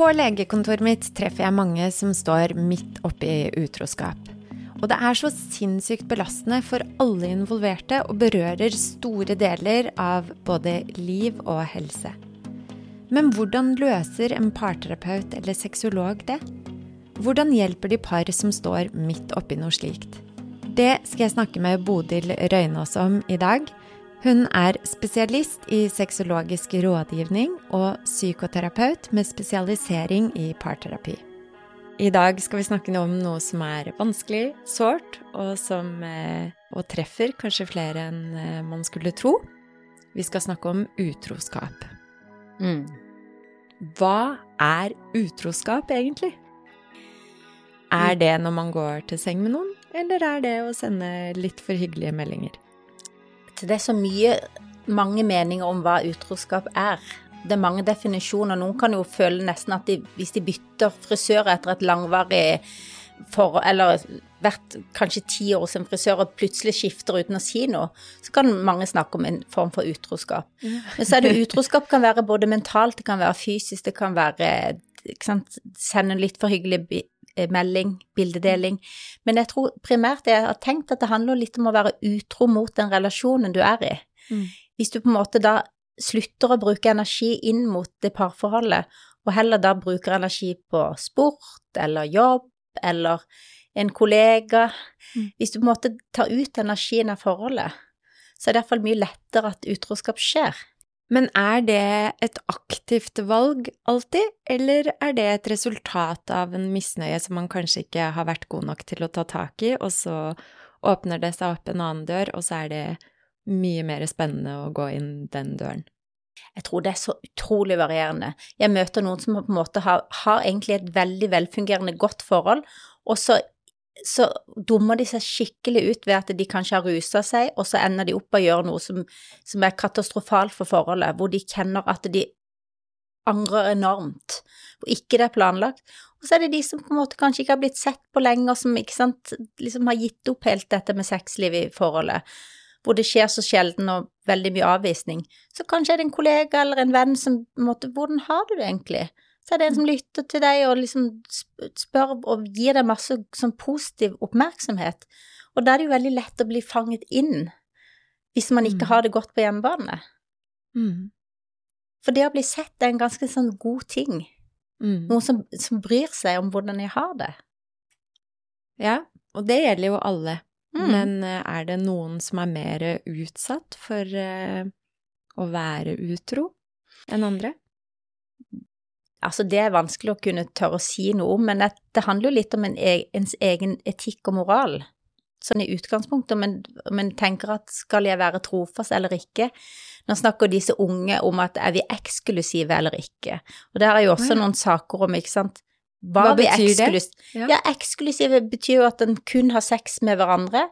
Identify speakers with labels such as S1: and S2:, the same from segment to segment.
S1: På legekontoret mitt treffer jeg mange som står midt oppi utroskap. Og det er så sinnssykt belastende for alle involverte og berører store deler av både liv og helse. Men hvordan løser en parterapeut eller sexolog det? Hvordan hjelper de par som står midt oppi noe slikt? Det skal jeg snakke med Bodil Røynås om i dag. Hun er spesialist i sexologisk rådgivning og psykoterapeut med spesialisering i parterapi. I dag skal vi snakke om noe som er vanskelig, sårt, og som eh, og treffer kanskje flere enn eh, man skulle tro. Vi skal snakke om utroskap.
S2: Mm.
S1: Hva er utroskap egentlig? Er det når man går til seng med noen, eller er det å sende litt for hyggelige meldinger?
S2: Det er så mye, mange meninger om hva utroskap er. Det er mange definisjoner. Noen kan jo føle nesten at de, hvis de bytter frisør etter et langvarig forhold, eller vært kanskje ti år som frisør og plutselig skifter uten å si noe, så kan mange snakke om en form for utroskap. Men så er det utroskap kan være både mentalt, det kan være fysisk, det kan være sant, sende litt for hyggelige melding, bildedeling. Men jeg tror primært jeg har tenkt at det handler litt om å være utro mot den relasjonen du er i.
S1: Mm.
S2: Hvis du på en måte da slutter å bruke energi inn mot det parforholdet, og heller da bruker energi på sport eller jobb eller en kollega
S1: Mm.
S2: Hvis du på en måte tar ut energien av forholdet, så er det iallfall mye lettere at utroskap skjer.
S1: Men er det et aktivt valg alltid, eller er det et resultat av en misnøye som man kanskje ikke har vært god nok til å ta tak i, og så åpner det seg opp en annen dør, og så er det mye mer spennende å gå inn den døren?
S2: Jeg tror det er så utrolig varierende. Jeg møter noen som på en måte har, har egentlig et veldig velfungerende godt forhold, og så, så dummer de seg skikkelig ut ved at de kanskje har rusa seg, og så ender de opp og gjør noe som, som er katastrofalt for forholdet, hvor de kjenner at de angrer enormt, hvor ikke det er planlagt. Og så er det de som på en måte kanskje ikke har blitt sett på lenge, og som sant, liksom har gitt opp helt dette med sexliv i forholdet hvor det skjer så sjelden og veldig mye avvisning, så kanskje er det en kollega eller en venn som på en måte Hvordan har du det egentlig? Så er det en som lytter til deg og liksom spør og gir deg masse sånn positiv oppmerksomhet. Og da er det jo veldig lett å bli fanget inn hvis man ikke
S1: Mm.
S2: har det godt på hjemmebane.
S1: Mm.
S2: For det å bli sett er en ganske sånn god ting.
S1: Mm.
S2: Noen som, som bryr seg om hvordan jeg har det.
S1: Ja, og det gjelder jo alle.
S2: Mm.
S1: Men eh, er det noen som er mer utsatt for uh, å være utro enn andre?
S2: Altså, det er vanskelig å kunne tørre å si noe om, men det, handler jo litt om en, e- ens egen etikk og moral, sånn i utgangspunktet, men, men tenker at skal jeg være trofast eller ikke? Nå snakker disse unge om at er vi eksklusive eller ikke, og der er jo også
S1: ja.
S2: noen saker om, ikke sant?
S1: Hva
S2: Hva
S1: betyr det? Ja.
S2: Ja, eksklusive betyr jo at en kun har sex med hverandre,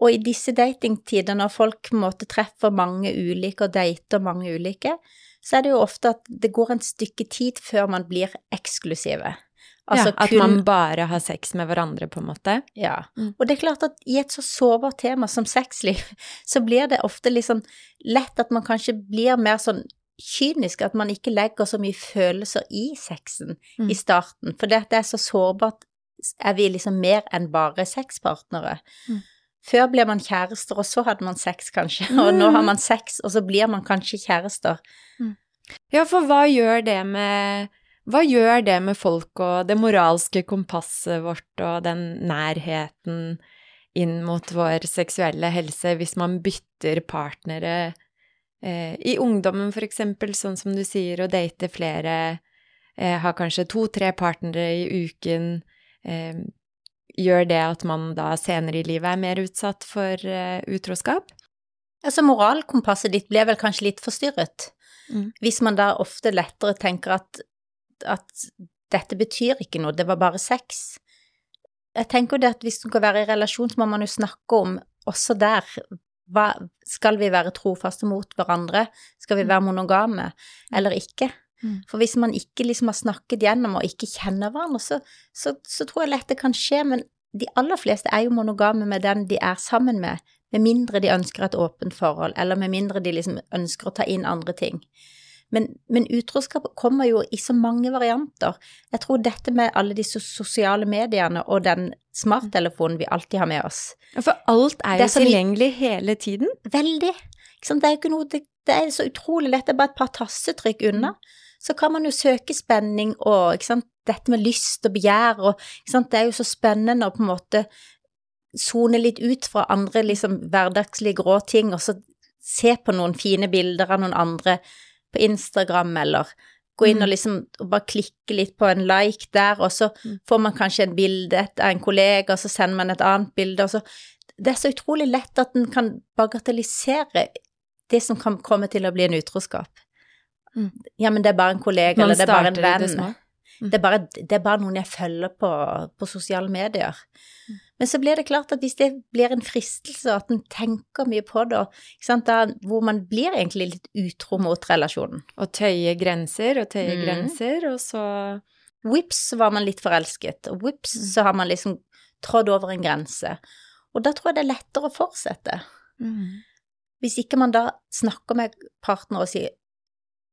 S2: og i disse datingtider, når folk på en måte treffer mange ulike og dater mange ulike, så er det jo ofte at det går en stykke tid før man blir eksklusive. Altså
S1: ja, at
S2: kun
S1: man bare har sex med hverandre, på en måte.
S2: Ja.
S1: Mm.
S2: Og det er klart at i et så sårbart tema som sexliv, så blir det ofte litt sånn lett at man kanskje blir mer sånn kynisk, at man ikke legger så mye følelser i sexen
S1: Mm.
S2: i starten. For det at det er så sårbart, er vi liksom mer enn bare sexpartnere.
S1: Mm.
S2: Før ble man kjærester, og så hadde man sex, kanskje. Og nå
S1: Mm.
S2: har man sex, og så blir man kanskje kjærester.
S1: Ja, for hva gjør det med hva gjør det med folk og det moralske kompasset vårt og den nærheten inn mot vår seksuelle helse hvis man bytter partnere eh, i ungdommen, for eksempel, sånn som du sier, å date flere, eh, ha kanskje to-tre partnere i uken, eh, gjør det at man da senere i livet er mer utsatt for eh, utroskap?
S2: Altså, moralkompasset ditt blir vel kanskje litt forstyrret.
S1: Mm.
S2: Hvis man da ofte lettere tenker at, at dette betyr ikke noe, det var bare sex. Jeg tenker jo det at hvis du skal være i relasjon, så må man jo snakke om også der hva, Skal vi være trofaste mot hverandre? Skal vi være monogame eller ikke?
S1: Mm.
S2: For hvis man ikke liksom har snakket gjennom og ikke kjenner hverandre, så, så, så tror jeg lett det kan skje, men de aller fleste er jo monogame med den de er sammen med, med mindre de ønsker et åpent forhold, eller med mindre de liksom ønsker å ta inn andre ting. Men, men utroskap kommer jo i så mange varianter. Jeg tror dette med alle disse sosiale mediene og den smarttelefonen vi alltid har med oss
S1: For alt er jo
S2: er så
S1: vi, hele tiden.
S2: Veldig. Det er jo ikke noe det, det er så utrolig lett. Det er bare et par tassetrykk unna. Så kan man jo søke spenning og ikke sant? dette med lyst og begjær og ikke sant? Det er jo så spennende å på en måte sone litt ut fra andre liksom hverdagslige grå ting, og så se på noen fine bilder av noen andre på Instagram, eller gå inn
S1: Mm.
S2: og liksom og bare klikke litt på en like der, og så
S1: Mm.
S2: får man kanskje en bilde av en kollega, og så sender man et annet bilde, og så Det er så utrolig lett at en kan bagatellisere det som kan komme til å bli en utroskap.
S1: Mm.
S2: Ja, men det er bare en kollega,
S1: Man
S2: eller det er bare en venn.
S1: det. Mm.
S2: Det er, bare, det er bare noen jeg følger på, på sosiale medier.
S1: Mm.
S2: Men så blir det klart at hvis det blir en fristelse, og at en tenker mye på det, da, hvor man blir egentlig litt utro mot relasjonen.
S1: Og tøye grenser og tøye
S2: Mm.
S1: grenser, og så
S2: Vips så var man litt forelsket, og vips så har man liksom trådd over en grense. Og da tror jeg det er lettere å fortsette.
S1: Mm.
S2: Hvis ikke man da snakker med partner og sier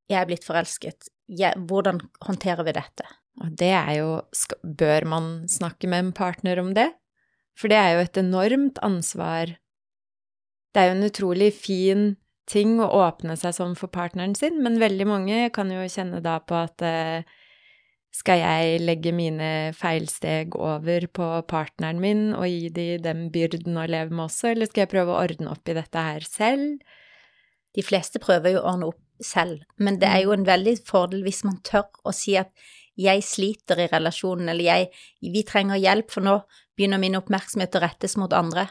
S2: 'jeg er blitt forelsket', jeg, hvordan håndterer vi dette?
S1: Og det er jo Bør man snakke med en partner om det? For det er jo et enormt ansvar. Det er jo en utrolig fin ting å åpne seg sånn for partneren sin, men veldig mange kan jo kjenne da på at eh, skal jeg legge mine feilsteg over på partneren min og gi de den byrden å leve med også, eller skal jeg prøve å ordne opp i dette her selv?
S2: De fleste prøver jo å ordne opp selv, men det er jo en veldig fordel hvis man tør å si at jeg sliter i relasjonen, eller jeg, vi trenger hjelp, for nå begynner min oppmerksomhet å rettes mot andre.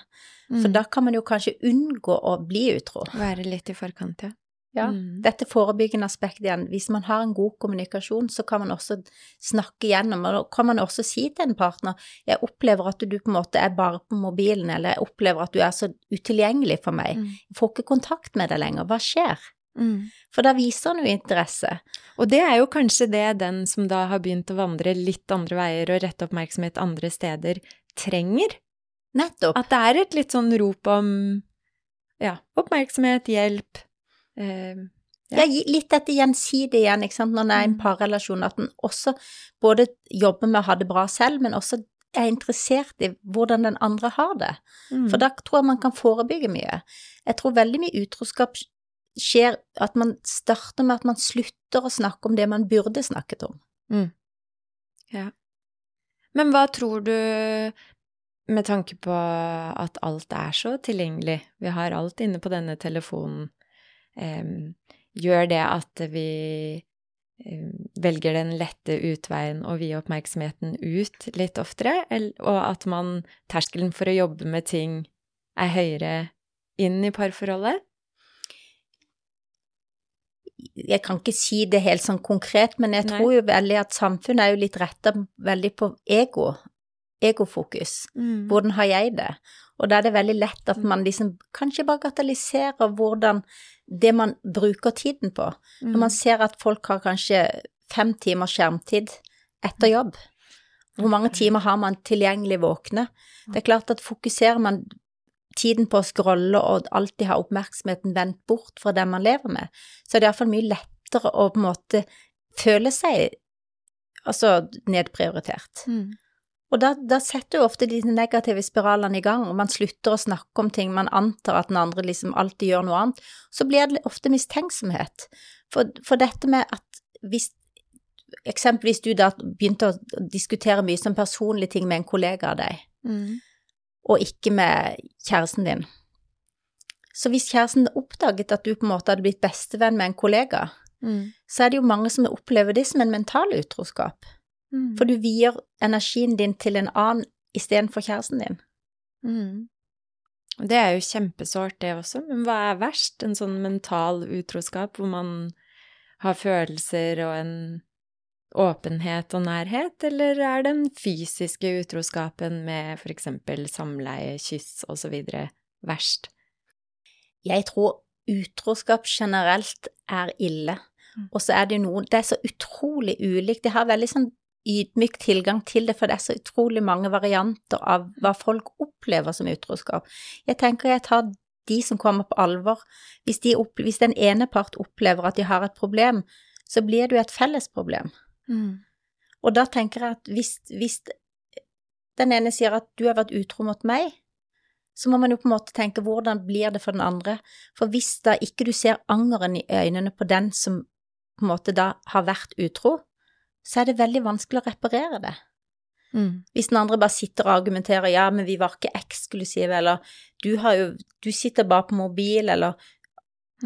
S2: For
S1: Mm.
S2: da kan man jo kanskje unngå å bli utro.
S1: Være litt i forkant, ja.
S2: Ja.
S1: Mm.
S2: Dette forebyggende aspektet igjen. Hvis man har en god kommunikasjon, så kan man også snakke gjennom, og da kan man også si til en partner jeg opplever at du på en måte er bare på mobilen, eller jeg opplever at du er så utilgjengelig for meg.
S1: Mm.
S2: Jeg får ikke kontakt med deg lenger. Hva skjer?
S1: Mm.
S2: For da viser han jo interesse.
S1: Og det er jo kanskje det den som da har begynt å vandre litt andre veier og rette oppmerksomhet andre steder, trenger.
S2: Nettopp.
S1: At det er et litt sånn rop om ja, oppmerksomhet, hjelp. Eh, Ja.
S2: Ja, litt dette gjensidige igjen, ikke sant, når det er en
S1: Mm.
S2: parrelasjon, at en også både jobber med å ha det bra selv, men også er interessert i hvordan den andre har det.
S1: mm.
S2: For da tror jeg man kan forebygge mye. Jeg tror veldig mye utroskap skjer at man starter med at man slutter å snakke om det man burde snakket om.
S1: Men hva tror du, med tanke på at alt er så tilgjengelig, vi har alt inne på denne telefonen, gjør det at vi velger den lette utveien og vie oppmerksomheten ut litt oftere, og at man, terskelen for å jobbe med ting er høyere inn i parforholdet?
S2: Jeg kan ikke si det helt sånn konkret, men jeg
S1: Nei.
S2: tror jo veldig at samfunnet er jo litt retta veldig på ego, egofokus.
S1: Mm.
S2: Hvordan har jeg det? Og da er det veldig lett at man liksom kanskje bagatelliserer hvordan det man bruker tiden på. Når
S1: Mm.
S2: man ser at folk har kanskje fem timer skjermtid etter jobb, hvor mange timer har man tilgjengelig våkne? Det er klart at fokuserer man tiden på å scrolle og alltid ha oppmerksomheten vendt bort fra den man lever med, så er det iallfall mye lettere å på en måte føle seg altså nedprioritert.
S1: Mm.
S2: Og da, da setter jo ofte de negative spiralene i gang, og man slutter å snakke om ting, man antar at den andre liksom alltid gjør noe annet. Så blir det ofte mistenksomhet. For, for dette med at hvis Eksempelvis du da begynte å diskutere mye som personlige ting med en kollega av deg,
S1: Mm.
S2: Og ikke med kjæresten din. Så hvis kjæresten oppdaget at du på en måte hadde blitt bestevenn med en kollega,
S1: Mm.
S2: så er det jo mange som opplever det som en mental utroskap.
S1: Mm.
S2: For du vier energien din til en annen istedenfor kjæresten din.
S1: Mm. Det er jo kjempesårt, det også, men hva er verst? En sånn mental utroskap hvor man har følelser og en åpenhet og nærhet, eller er den fysiske utroskapen med for eksempel samleie, kyss osv. verst?
S2: Jeg tror utroskap generelt er ille.
S1: Mm.
S2: Og så er det noe Det er så utrolig ulikt. Jeg har veldig sånn ydmyk tilgang til det, for det er så utrolig mange varianter av hva folk opplever som utroskap. Jeg tenker jeg tar de som kommer på alvor. Hvis, de hvis den ene part opplever at de har et problem, så blir det jo et fellesproblem.
S1: Mm.
S2: Og da tenker jeg at hvis, hvis den ene sier at du har vært utro mot meg, så må man jo på en måte tenke hvordan blir det for den andre? For hvis da ikke du ser angeren i øynene på den som på en måte da har vært utro, så er det veldig vanskelig å reparere det.
S1: Mm.
S2: Hvis den andre bare sitter og argumenterer ja, men vi var ikke eksklusive, eller du har jo Du sitter bare på mobil, eller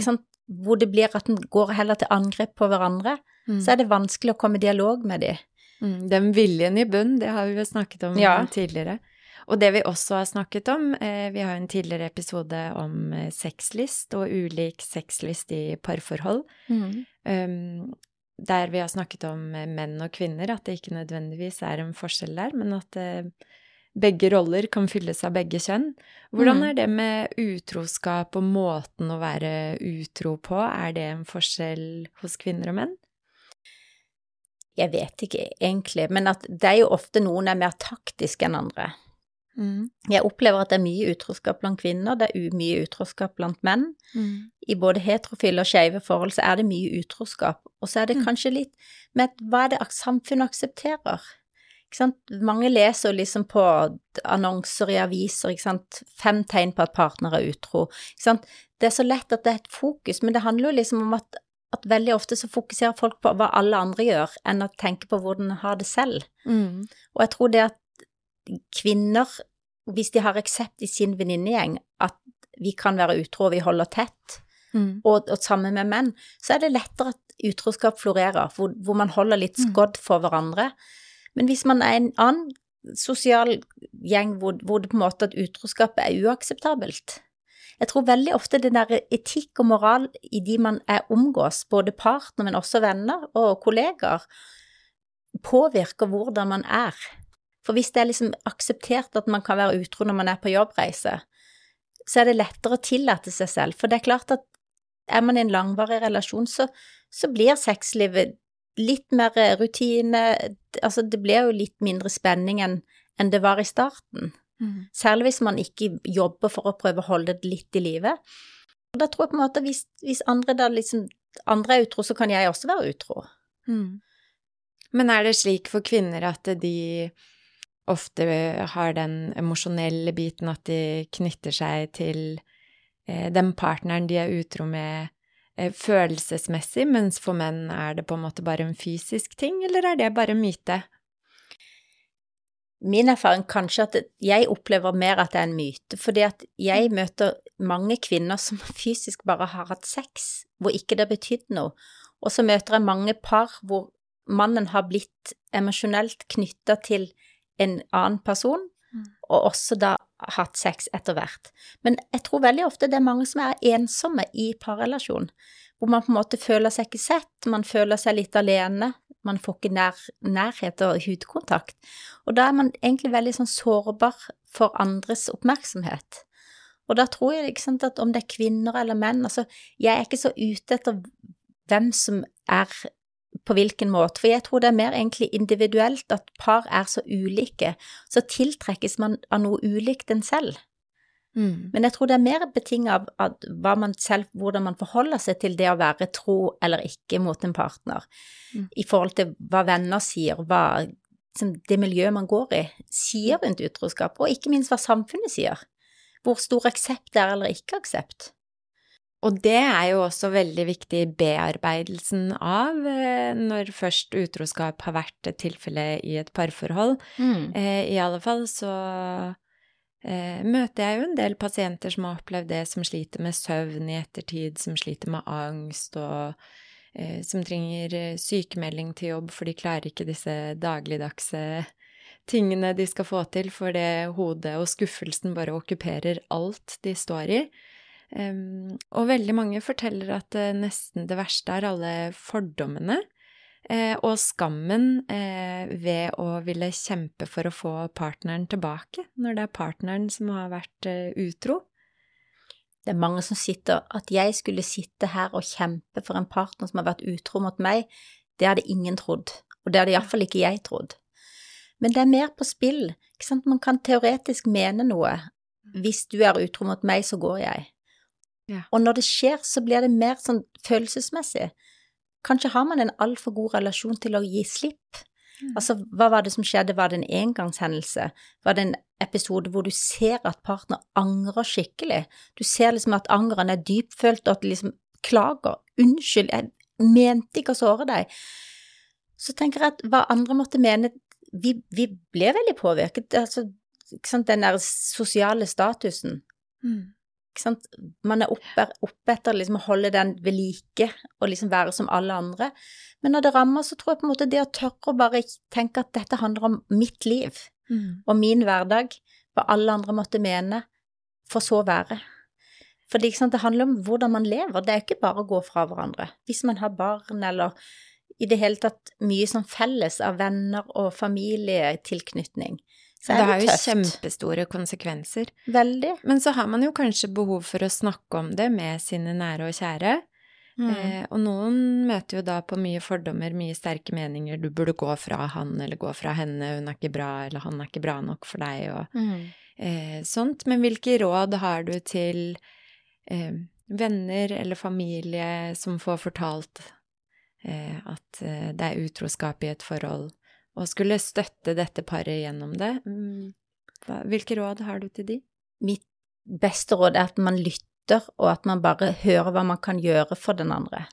S2: sant, Hvor det blir at en går heller til angrep på hverandre,
S1: Mm.
S2: så er det vanskelig å komme i dialog med dem.
S1: Mm, Den viljen i bunn, det har vi jo snakket om
S2: Ja.
S1: tidligere. Og det vi også har snakket om, eh, vi har en tidligere episode om eh, sexlyst og ulik sexlyst i parforhold, Mm. der vi har snakket om eh, menn og kvinner, at det ikke nødvendigvis er en forskjell der, men at begge roller kan fylles av begge kjønn. Hvordan
S2: Mm.
S1: er det med utroskap og måten å være utro på? Er det en forskjell hos kvinner og menn?
S2: Jeg vet ikke egentlig, men at det er jo ofte noen er mer taktiske enn andre.
S1: Mm.
S2: Jeg opplever at det er mye utroskap blant kvinner, det er mye utroskap blant menn.
S1: Mm.
S2: I både heterofile og skeive forhold så er det mye utroskap, og så er det
S1: Mm.
S2: kanskje litt med hva er det samfunnet aksepterer? Ikke sant? Mange leser liksom på annonser i aviser, ikke sant, fem tegn på at partner er utro. Ikke sant? Det er så lett at det er et fokus, men det handler jo liksom om at, at veldig ofte så fokuserer folk på hva alle andre gjør, enn å tenke på hvordan de har det selv.
S1: Mm.
S2: Og jeg tror det at kvinner, hvis de har aksept i sin venninnegjeng, at vi kan være utro og vi holder tett,
S1: Mm.
S2: og, og sammen med menn, så er det lettere at utroskap florerer, hvor, hvor man holder litt
S1: Mm.
S2: skodd for hverandre. Men hvis man er en annen sosial gjeng hvor, hvor det på en måte at utroskap er uakseptabelt Jeg tror veldig ofte den der etikk og moral i de man er omgås, både partner, men også venner og kollegaer, påvirker hvordan man er. For hvis det er liksom akseptert at man kan være utro når man er på jobbreise, så er det lettere å tillate seg selv. For det er klart at er man i en langvarig relasjon, så, så blir sexlivet litt mer rutine, altså det blir jo litt mindre spenning enn enn det var i starten.
S1: Mm.
S2: Særlig hvis man ikke jobber for å prøve å holde det litt i live. Og da tror jeg på en måte hvis, hvis andre da liksom andre er utro, så kan jeg også være utro.
S1: Mm. Men er det slik for kvinner at de ofte har den emosjonelle biten at de knytter seg til eh, den partneren de er utro med eh, følelsesmessig, mens for menn er det på en måte bare en fysisk ting, eller er det bare en myte?
S2: Min erfaring kanskje at jeg opplever mer at det er en myte, fordi at jeg møter mange kvinner som fysisk bare har hatt sex, hvor ikke det har betydd noe, og så møter jeg mange par hvor mannen har blitt emosjonelt knytta til en annen person,
S1: Mm.
S2: og også da hatt sex etter hvert. Men jeg tror veldig ofte det er mange som er ensomme i parrelasjon, hvor man på en måte føler seg ikke sett, man føler seg litt alene, man får ikke nær, nærhet og hudkontakt. Og da er man egentlig veldig sånn sårbar for andres oppmerksomhet. Og da tror jeg ikke sant, at om det er kvinner eller menn, altså jeg er ikke så ute etter hvem som er på hvilken måte, for jeg tror det er mer egentlig individuelt at par er så ulike, så tiltrekkes man av noe ulikt enn selv.
S1: Mm.
S2: Men jeg tror det er mer betinget av, av man selv, hvordan man forholder seg til det å være tro eller ikke mot en partner,
S1: Mm.
S2: i forhold til hva venner sier, hva liksom, det miljøet man går i, sier rundt utroskap, og ikke minst hva samfunnet sier. Hvor stor aksept det er eller ikke aksept.
S1: Og det er jo også veldig viktig i bearbeidelsen av eh, når først utroskap har vært et tilfelle i et parforhold. Mm. I alle fall så eh, møter jeg jo en del pasienter som har opplevd det, som sliter med søvn i ettertid, som sliter med angst og eh, som trenger eh, sykemelding til jobb, for de klarer ikke disse dagligdagse tingene de skal få til, for det hodet og skuffelsen bare okkuperer alt de står i. Um, og veldig mange forteller at eh, nesten det verste er alle fordommene eh, og skammen eh, ved å ville kjempe for å få partneren tilbake, når det er partneren som har vært eh, utro.
S2: Det er mange som sitter At jeg skulle sitte her og kjempe for en partner som har vært utro mot meg, det hadde ingen trodd. Og det hadde iallfall ikke jeg trodd. Men det er mer på spill. Ikke sant? Man kan teoretisk mene noe. Hvis du er utro mot meg, så går jeg.
S1: Ja.
S2: Og når det skjer, så blir det mer sånn følelsesmessig. Kanskje har man en altfor god relasjon til å gi slipp. Altså, hva var det som skjedde? Var det en engangshendelse? Var det en episode hvor du ser at partner angrer skikkelig? Du ser liksom at angeren er dypfølt, og at de liksom klager. Unnskyld, jeg mente ikke å såre deg. Så tenker jeg at hva andre måtte mene Vi, vi ble veldig påvirket. Altså, den der sosiale statusen.
S1: Mm.
S2: Man er oppe, oppe etter liksom å holde den ved like og liksom være som alle andre. Men når det rammer, så tror jeg på en måte det å tørre å bare tenke at dette handler om mitt liv
S1: Mm.
S2: og min hverdag, hva alle andre måtte mene, for så å være. For det, handler om hvordan man lever, det er ikke bare å gå fra hverandre. Hvis man har barn eller i det hele tatt mye sånn felles av venner og familietilknytning, så
S1: Det
S2: er
S1: har
S2: det
S1: jo
S2: tøft.
S1: kjempestore konsekvenser.
S2: Veldig.
S1: Men så har man jo kanskje behov for å snakke om det med sine nære og kjære.
S2: Mm.
S1: Eh, og noen møter jo da på mye fordommer, mye sterke meninger. Du burde gå fra han eller gå fra henne, hun er ikke bra, eller han er ikke bra nok for deg, og
S2: Mm.
S1: eh, sånt. Men hvilke råd har du til eh, venner eller familie som får fortalt eh, at eh, det er utroskap i et forhold, og skulle støtte dette paret gjennom det? Mm, hvilke råd har du til de?
S2: mitt beste råd er at man lytter, og at man bare hører hva man kan gjøre for den andre,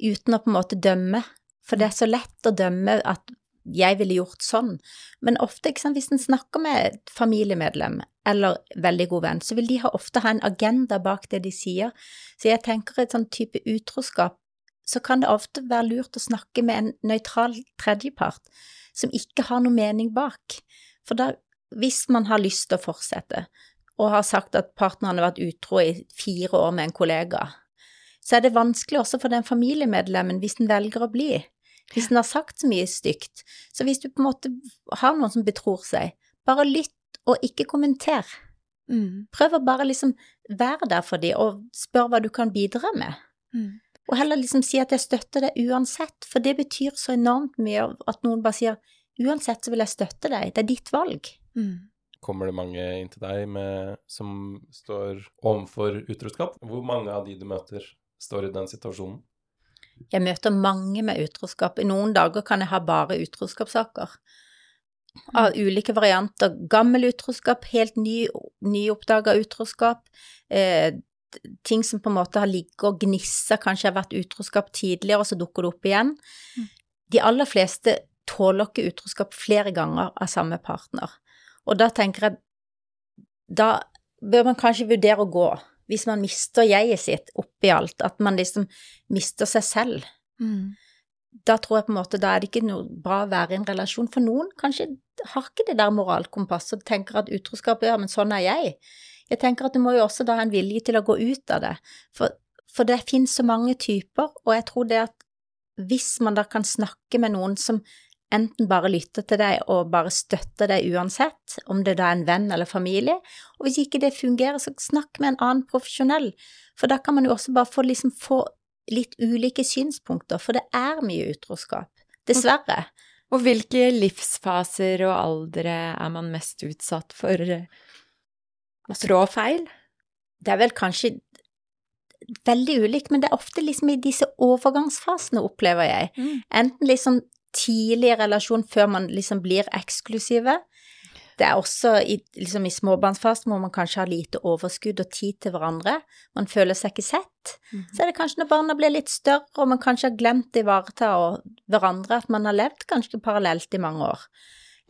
S2: uten å på en måte dømme. For det er så lett å dømme at jeg ville gjort sånn, men ofte, sant, hvis en snakker med et familiemedlem eller veldig god venn, så vil de ha ofte ha en agenda bak det de sier. Så jeg tenker et sånn type utroskap, så kan det ofte være lurt å snakke med en nøytral tredjepart som ikke har noe mening bak. For da, hvis man har lyst til å fortsette, og har sagt at partneren har vært utro i fire år med en kollega, så er det vanskelig også for den familiemedlemmen hvis den velger å bli. Hvis den har sagt så mye stygt. Så hvis du på en måte har noen som betror seg, bare lytt og ikke kommenter.
S1: Mm.
S2: Prøv å bare liksom være der for dem og spør hva du kan bidra med.
S1: Mm.
S2: Og heller liksom si at jeg støtter deg uansett, for det betyr så enormt mye at noen bare sier uansett så vil jeg støtte deg, det er ditt valg.
S1: Mm.
S3: Kommer det mange inn til deg med, som står overfor utroskap? Hvor mange av de du møter, står i den situasjonen?
S2: Jeg møter mange med utroskap. I noen dager kan jeg ha bare utroskapssaker. Av ulike varianter. Gammel utroskap, helt ny, nyoppdaga utroskap. Eh, ting som på en måte har ligget og gnissa, kanskje har vært utroskap tidligere, og så dukker det opp igjen.
S1: Mm.
S2: De aller fleste tåler ikke utroskap flere ganger av samme partner. Og da tenker jeg Da bør man kanskje vurdere å gå, hvis man mister jeget sitt oppi alt, at man liksom mister seg selv
S1: Mm.
S2: da tror jeg på en måte da er det ikke noe bra å være i en relasjon. For noen kanskje har ikke det der moralkompasset og tenker at utroskap, ja, men sånn er jeg. Jeg tenker at du må jo også da ha en vilje til å gå ut av det. For, for det finnes så mange typer, og jeg tror det at hvis man da kan snakke med noen som enten bare lytter til deg og bare støtter deg uansett, om det da er en venn eller familie, og hvis ikke det fungerer, så snakk med en annen profesjonell, for da kan man jo også bare få liksom få litt ulike synspunkter, for det er mye utroskap. Dessverre.
S1: Og hvilke livsfaser og aldre er man mest utsatt for trå feil?
S2: Det er vel kanskje veldig ulikt, men det er ofte liksom i disse overgangsfasene, opplever jeg.
S1: Mm.
S2: Enten liksom tidlig relasjon før man liksom blir eksklusive. Det er også i, liksom i småbarnsfasen hvor man kanskje har lite overskudd og tid til hverandre. Man føler seg ikke sett.
S1: Mhm.
S2: Så er det kanskje når barna blir litt større og man kanskje har glemt å ivareta og- hverandre, at man har levd kanskje parallelt i mange år.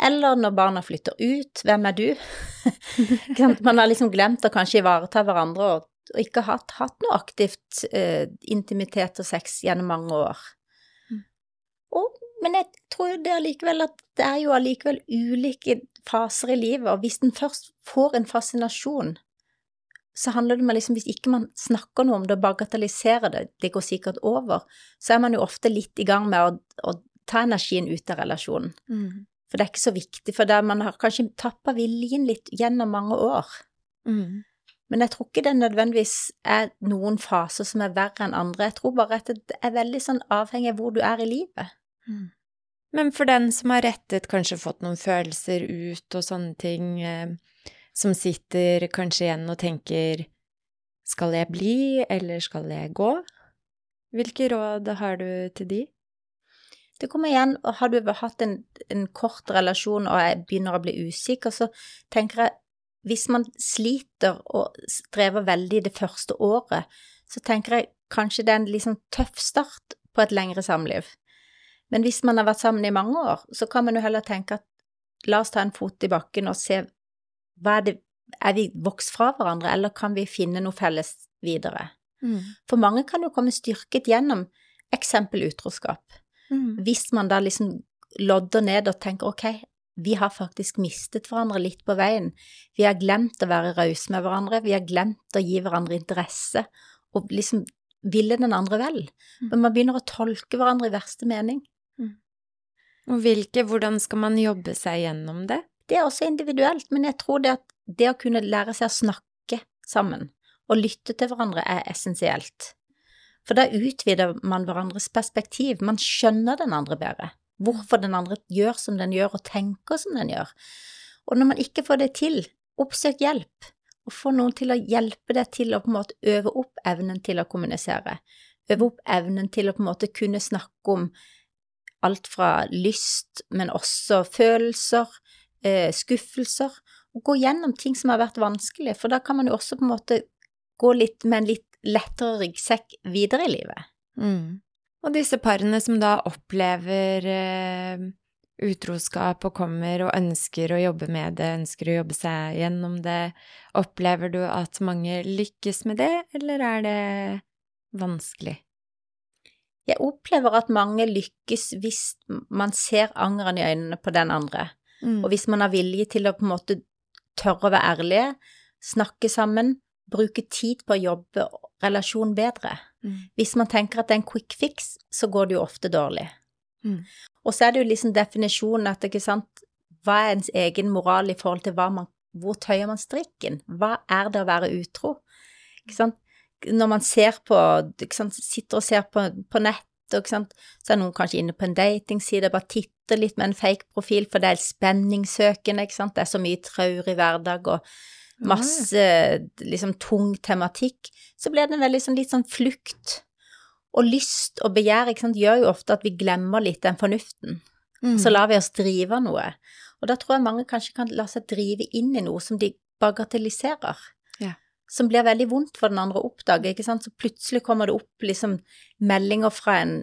S2: Eller når barna flytter ut, hvem er du? Man har liksom glemt å kanskje ivareta hverandre og, og ikke hatt, hatt noe aktivt eh, intimitet og sex gjennom mange år.
S1: Mm.
S2: Og, men jeg tror det allikevel at det er jo allikevel ulike faser i livet, og hvis en først får en fascinasjon, så handler det om liksom, hvis ikke man snakker noe om det og bagatelliserer det, det går sikkert over, så er man jo ofte litt i gang med å, å ta energien ut av relasjonen.
S1: Mm.
S2: For det er ikke så viktig, for der man har kanskje tappa viljen litt gjennom mange år.
S1: Mm.
S2: Men jeg tror ikke det nødvendigvis er noen faser som er verre enn andre. Jeg tror bare at det er veldig sånn avhengig av hvor du er i livet.
S1: Mm. Men for den som har rettet, kanskje fått noen følelser ut og sånne ting, eh, som sitter kanskje igjen og tenker skal jeg bli, eller skal jeg gå? Hvilke råd har du til de?
S2: Det kommer igjen, og har du hatt en, en kort relasjon og jeg begynner å bli usikker, så tenker jeg hvis man sliter og strever veldig det første året, så tenker jeg kanskje det er en liksom tøff start på et lengre samliv. Men hvis man har vært sammen i mange år, så kan man jo heller tenke at la oss ta en fot i bakken og se hva er det Er vi vokst fra hverandre, eller kan vi finne noe felles videre?
S1: Mm.
S2: For mange kan jo komme styrket gjennom eksempel utroskap.
S1: Mm.
S2: Hvis man da liksom lodder ned og tenker ok, vi har faktisk mistet hverandre litt på veien. Vi har glemt å være rause med hverandre, vi har glemt å gi hverandre interesse og liksom ville den andre vel.
S1: Mm.
S2: Men man begynner å tolke hverandre i verste mening.
S1: Og hvilke, hvordan skal man jobbe seg gjennom det?
S2: Det er også individuelt, men jeg tror det at det å kunne lære seg å snakke sammen og lytte til hverandre er essensielt. For da utvider man hverandres perspektiv, man skjønner den andre bedre. Hvorfor den andre gjør som den gjør og tenker som den gjør. Og når man ikke får det til, oppsøk hjelp, og få noen til å hjelpe deg til å på en måte øve opp evnen til å kommunisere. Øve opp evnen til å på en måte kunne snakke om alt fra lyst, men også følelser, eh, skuffelser, og gå gjennom ting som har vært vanskelig, for da kan man jo også på en måte gå litt med en litt lettere ryggsekk videre i livet.
S1: Mm. Og disse parene som da opplever eh, utroskap og kommer og ønsker å jobbe med det, ønsker å jobbe seg gjennom det, opplever du at mange lykkes med det, eller er det vanskelig?
S2: Jeg opplever at mange lykkes hvis man ser angeren i øynene på den andre,
S1: Mm.
S2: og hvis man har vilje til å på en måte tørre å være ærlige, snakke sammen, bruke tid på å jobbe relasjonen bedre.
S1: Mm.
S2: Hvis man tenker at det er en quick fix, så går det jo ofte dårlig.
S1: Mm.
S2: Og så er det jo liksom definisjonen at, ikke sant, hva er ens egen moral i forhold til man, hvor tøyer man strikken? Hva er det å være utro? Ikke sant? Når man ser på, sant, sitter og ser på, på nett, og, sant, så er noen kanskje inne på en datingside bare titter litt med en fake profil, for det er spenningssøkende, ikke sant, det er så mye traurig hverdag og masse liksom tung tematikk, så blir det en veldig sånn litt sånn flukt. Og lyst og begjær sant, gjør jo ofte at vi glemmer litt den fornuften.
S1: Mm.
S2: Så lar vi oss drive av noe. Og da tror jeg mange kanskje kan la seg drive inn i noe som de bagatelliserer.
S1: Ja.
S2: Som blir veldig vondt for den andre å oppdage, ikke sant. Så plutselig kommer det opp liksom meldinger fra en,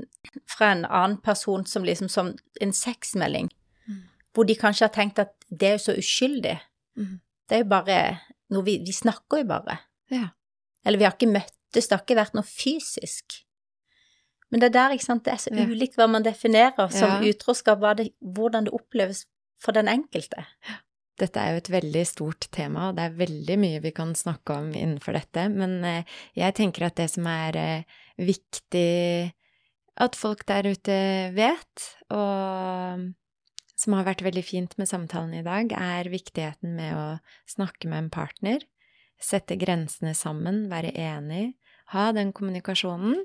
S2: fra en annen person som liksom som en sexmelding,
S1: Mm.
S2: hvor de kanskje har tenkt at det er jo så uskyldig.
S1: Mm.
S2: Det er jo bare noe vi Vi snakker jo bare.
S1: Ja.
S2: Eller vi har ikke møttes, det har ikke vært noe fysisk. Men det er der, ikke sant, det er så ulikt hva man definerer som
S1: Ja.
S2: utroskap, det, hvordan det oppleves for den enkelte.
S1: Dette er jo et veldig stort tema, og det er veldig mye vi kan snakke om innenfor dette, men eh, jeg tenker at det som er eh, viktig at folk der ute vet, og som har vært veldig fint med samtalen i dag, er viktigheten med å snakke med en partner, sette grensene sammen, være enig, ha den kommunikasjonen,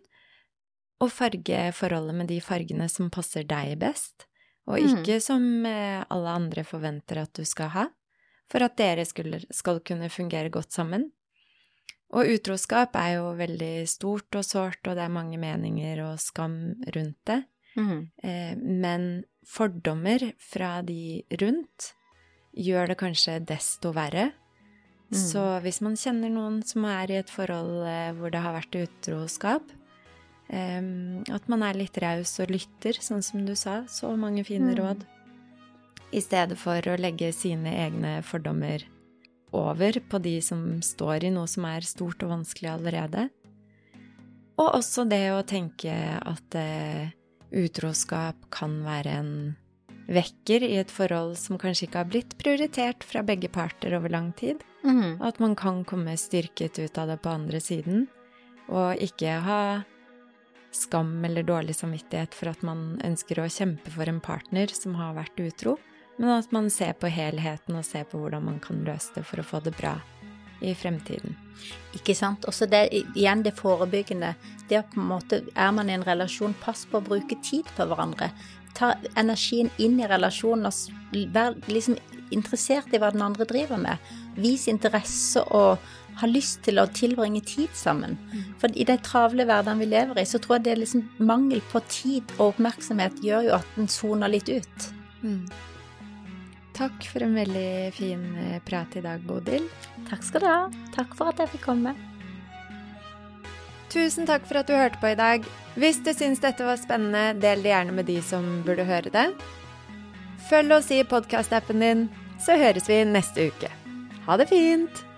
S1: og farge forholdet med de fargene som passer deg best, og
S2: Mm.
S1: ikke som eh, alle andre forventer at du skal ha, for at dere skulle, skal kunne fungere godt sammen. Og utroskap er jo veldig stort og sårt, og det er mange meninger og skam rundt det. Eh, men fordommer fra de rundt gjør det kanskje desto verre.
S2: Mm.
S1: Så hvis man kjenner noen som er i et forhold eh, hvor det har vært utroskap, um, at man er litt raus og lytter, sånn som du sa, så mange fine
S2: Mm.
S1: råd, i stedet for å legge sine egne fordommer over på de som står i noe som er stort og vanskelig allerede. Og også det å tenke at eh, utroskap kan være en vekker i et forhold som kanskje ikke har blitt prioritert fra begge parter over lang tid.
S2: Mm.
S1: Og at man kan komme styrket ut av det på andre siden, og ikke ha skam eller dårlig samvittighet for at man ønsker å kjempe for en partner som har vært utro, men at man ser på helheten og ser på hvordan man kan løse det for å få det bra i fremtiden.
S2: Ikke sant. Også det, igjen det forebyggende. Det å på en måte, er man i en relasjon, pass på å bruke tid på hverandre. Ta energien inn i relasjonen og vær liksom interessert i hva den andre driver med. Vis interesse og ha lyst til å tilbringe tid sammen. For i de travle hverdagen vi lever i, så tror jeg det er liksom mangel på tid og oppmerksomhet gjør jo at den soner litt ut.
S1: Mm. Takk for en veldig fin eh, prat i dag, Bodil.
S2: Takk skal du ha. Takk for at jeg fikk komme.
S1: Tusen takk for at du hørte på i dag. Hvis du syns dette var spennende, del det gjerne med de som burde høre det. Følg oss i podkastappen din, så høres vi neste uke. Ha det fint!